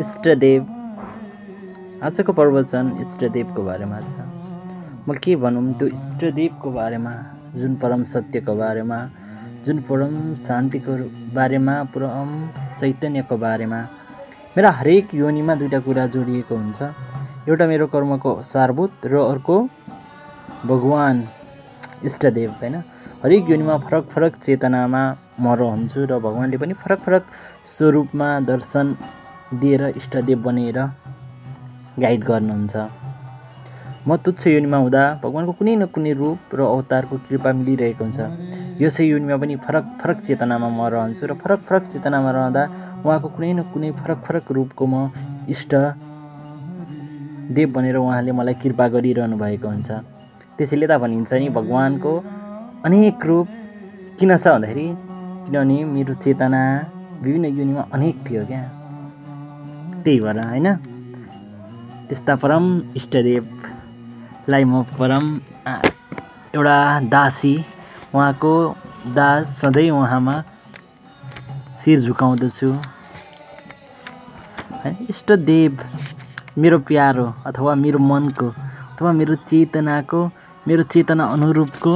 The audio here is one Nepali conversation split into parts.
इष्टदेव। आजको प्रवचन इष्टदेवको बारेमा छ। म के भनौँ त्यो इष्टदेवको बारेमा जुन परम सत्यको बारेमा जुन परम शान्तिको बारेमा परम चैतन्यको बारेमा। मेरा हरेक योनिमा दुइटा कुरा जोडिएको हुन्छ। एउटा मेरो कर्मको सारभूत र अर्को भगवान् इष्टदेव होइन? हरेक योनिमा फरक फरक चेतनामा म रहन्छु र भगवान्ले पनि फरक फरक स्वरूपमा दर्शन दिएर इष्टदेव बनेर गाइड गर्नुहुन्छ। म तुच्छ योनिमा हुँदा भगवान्को कुनै न कुनै रूप र अवतारको कृपा मिलिरहेको हुन्छ। यसै योनिमा पनि फरक फरक चेतनामा म रहन्छु र फरक फरक चेतनामा रहँदा उहाँको कुनै न कुनै फरक फरक रूपको म इष्ट देव बनेर उहाँले मलाई कृपा गरिरहनु भएको हुन्छ। त्यसैले त भनिन्छ नि भगवान्को अनेक रूप किन छ भन्दाखेरि किनभने मेरो चेतना विभिन्न योनिमा अनेक थियो क्या। त्यही भएर होइन त्यस्ता परम इष्टदेवलाई म परम एउटा दासी उहाँको दास सधैँ उहाँमा शिर झुकाउँदछु। इष्टदेव मेरो प्यारो अथवा मेरो मनको अथवा मेरो चेतनाको मेरो चेतना अनुरूपको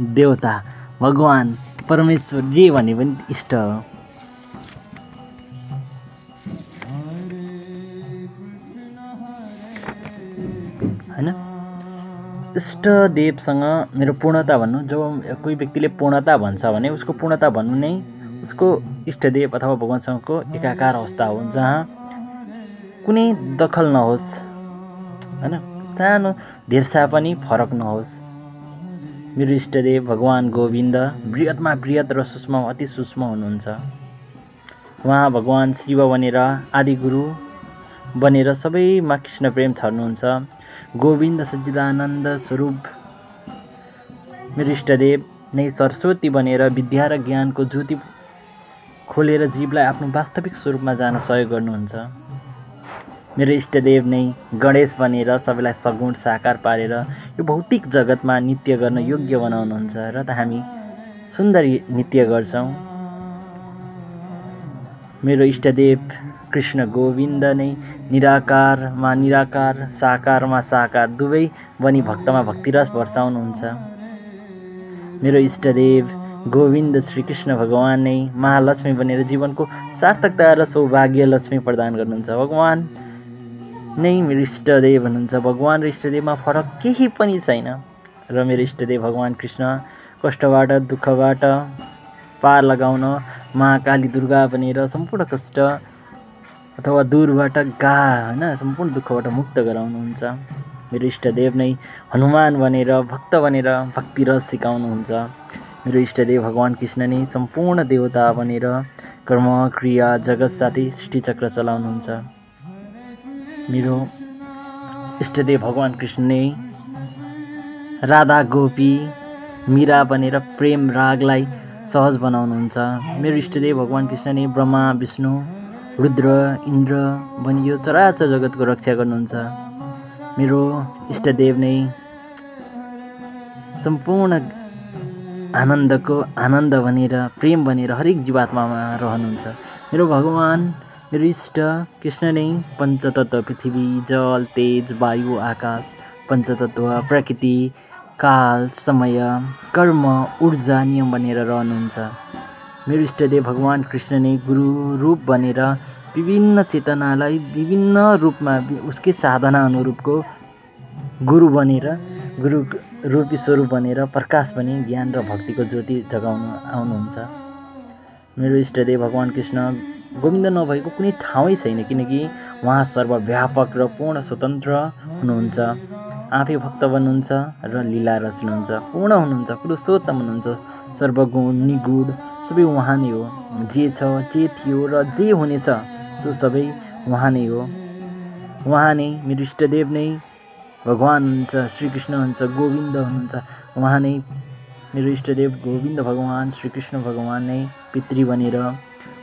देवता भगवान् परमेश्वर जे भने पनि इष्ट हो। होइन? इष्टदेवसँग मेरो पूर्णता भन्नु जब कोही व्यक्तिले पूर्णता भन्छ भने उसको पूर्णता भन्नु नै उसको इष्टदेव अथवा भगवान्सँगको एकाकार अवस्था हो। जहाँ कुनै दखल नहोस् होइन? सानो धिर्सा पनि फरक नहोस्। मेरो इष्टदेव भगवान् गोविन्द बृहतमा बृहत र सूक्ष्म अति सूक्ष्म हुनुहुन्छ। उहाँ भगवान् शिव बनेर आदिगुरु बनेर सबैमा कृष्ण प्रेम छर्नुहुन्छ। गोविन्द सच्चिदानन्द स्वरूप मेरो इष्टदेव नै सरस्वती बनेर विद्या र ज्ञानको ज्योति खोलेर जीवलाई आफ्नो वास्तविक स्वरूपमा जान सहयोग गर्नुहुन्छ। मेरो इष्टदेव नै गणेश बनेर सबैलाई सगुण साकार पारेर यो भौतिक जगतमा नृत्य गर्न योग्य बनाउनुहुन्छ र त हामी सुन्दर नृत्य गर्छौँ। मेरो इष्टदेव कृष्ण गोविन्द नै निराकारमा निराकार साकारमा साकार दुवै बनी भक्तमा भक्तिरस वर्षाउनुहुन्छ मेरो इष्टदेव गोविन्द श्रीकृष्ण भगवान् नै महालक्ष्मी बनेर जीवनको सार्थकता र सौभाग्य लक्ष्मी प्रदान गर्नुहुन्छ। भगवान् नै मेरो इष्टदेव हुनुहुन्छ। भगवान् र इष्टदेवमा फरक केही पनि छैन। र मेरो इष्टदेव भगवान् कृष्ण कष्टबाट दुःखबाट पार लगाउन महाकाली दुर्गा बनेर सम्पूर्ण कष्ट अथवा दूरबाट गा होइन सम्पूर्ण दुःखबाट मुक्त गराउनुहुन्छ। मेरो इष्टदेव नै हनुमान बनेर भक्त बनेर भक्ति रस सिकाउनुहुन्छ। मेरो इष्टदेव भगवान् कृष्ण नै सम्पूर्ण देवता बनेर कर्म क्रिया जगत साथै सृष्टिचक्र चलाउनुहुन्छ। मेरो इष्टदेव भगवान् कृष्ण नै राधा गोपी मिरा बनेर प्रेम रागलाई सहज बनाउनुहुन्छ। मेरो इष्टदेव भगवान् कृष्ण नै ब्रह्मा विष्णु रुद्र इन्द्र भनी यो चराचर जगतको रक्षा गर्नुहुन्छ। मेरो इष्टदेव नै सम्पूर्ण आनन्दको आनन्द भनेर प्रेम भनेर हरेक जीवात्मामा रहनुहुन्छ। मेरो भगवान् मेरो इष्ट कृष्ण नै पञ्चतत्व पृथ्वी जल तेज वायु आकाश पञ्चतत्व प्रकृति काल समय कर्म ऊर्जा नियम बनेर रहनुहुन्छ। मेरो इष्टदेव भगवान् कृष्ण नै गुरु रूप बनेर विभिन्न चेतनालाई विभिन्न रूपमा उसकै साधना अनुरूपको गुरु बनेर गुरु रूपी स्वरूप बनेर प्रकाश बने ज्ञान र भक्तिको ज्योति जगाउन आउनुहुन्छ। मेरो इष्टदेव भगवान् कृष्ण गोविन्द नभएको कुनै ठाउँै छैन किनकि उहाँ सर्वव्यापक र पूर्ण स्वतन्त्र हुनुहुन्छ। आफै भक्त बन्नुहुन्छ र लीला रच्नुहुन्छ। पूर्ण हुनुहुन्छ पुरुषोत्तम हुनुहुन्छ। सर्वगुण निगुण सबै उहाँ नै हो। जे छ जे थियो र जे हुनेछ त्यो सबै उहाँ नै हो। उहाँ नै मेरो इष्टदेव नै। भगवान् हुनुहुन्छ श्रीकृष्ण हुन्छ गोविन्द हुनुहुन्छ। उहाँ नै मेरो इष्टदेव गोविन्द भगवान् श्रीकृष्ण भगवान् नै पितृ बनेर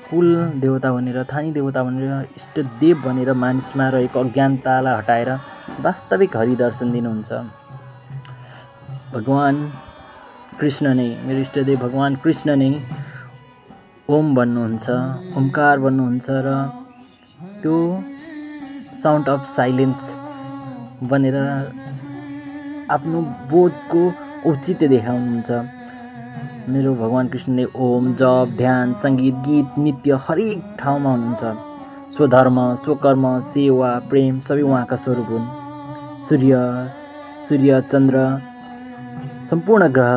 कुल देवता भनेर थानी देवता भनेर इष्टदेव भनेर मानिसमा रहेको अज्ञानतालाई हटाएर वास्तविक हरिदर्शन दिनुहुन्छ। भगवान् कृष्ण नै मेरो इष्टदेव भगवान् कृष्ण नै ओम भन्नुहुन्छ ओमकार भन्नुहुन्छ र त्यो साउन्ड अफ साइलेन्स बनेर आफ्नो बोधको औचित्य देखाउनुहुन्छ। मेरो भगवान् कृष्णले ओम जप ध्यान सङ्गीत गीत नृत्य हरेक ठाउँमा हुनुहुन्छ। स्वधर्म स्वकर्म सेवा प्रेम सबै उहाँका स्वरूप हुन्। सूर्य सूर्य चन्द्र सम्पूर्ण ग्रह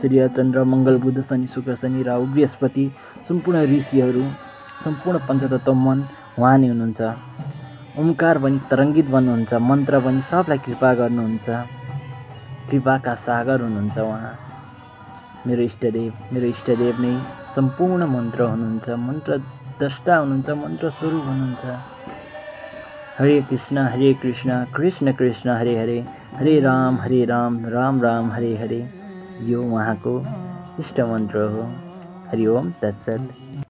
सूर्य चन्द्र मङ्गल बुध शनि शुक्र शनि राहु बृहस्पति सम्पूर्ण ऋषिहरू सम्पूर्ण पञ्चतत्व मन उहाँ नै हुनुहुन्छ। ओमकार पनि तरङ्गित बन्नुहुन्छ मन्त्र पनि सबलाई कृपा गर्नुहुन्छ। कृपाका सागर हुनुहुन्छ उहाँ। मेरो इष्टदेव मेरो इष्टदेव नै सम्पूर्ण मन्त्र हुनुहुन्छ। मन्त्र द्रष्टा हुनुहुन्छ मन्त्र स्वरूप हुनुहुन्छ। हरे कृष्ण हरे कृष्ण कृष्ण कृष्ण हरे हरे हरे राम हरे राम राम राम हरे हरे। यो उहाँको इष्ट मन्त्र हो। हरि ओम तत्सत।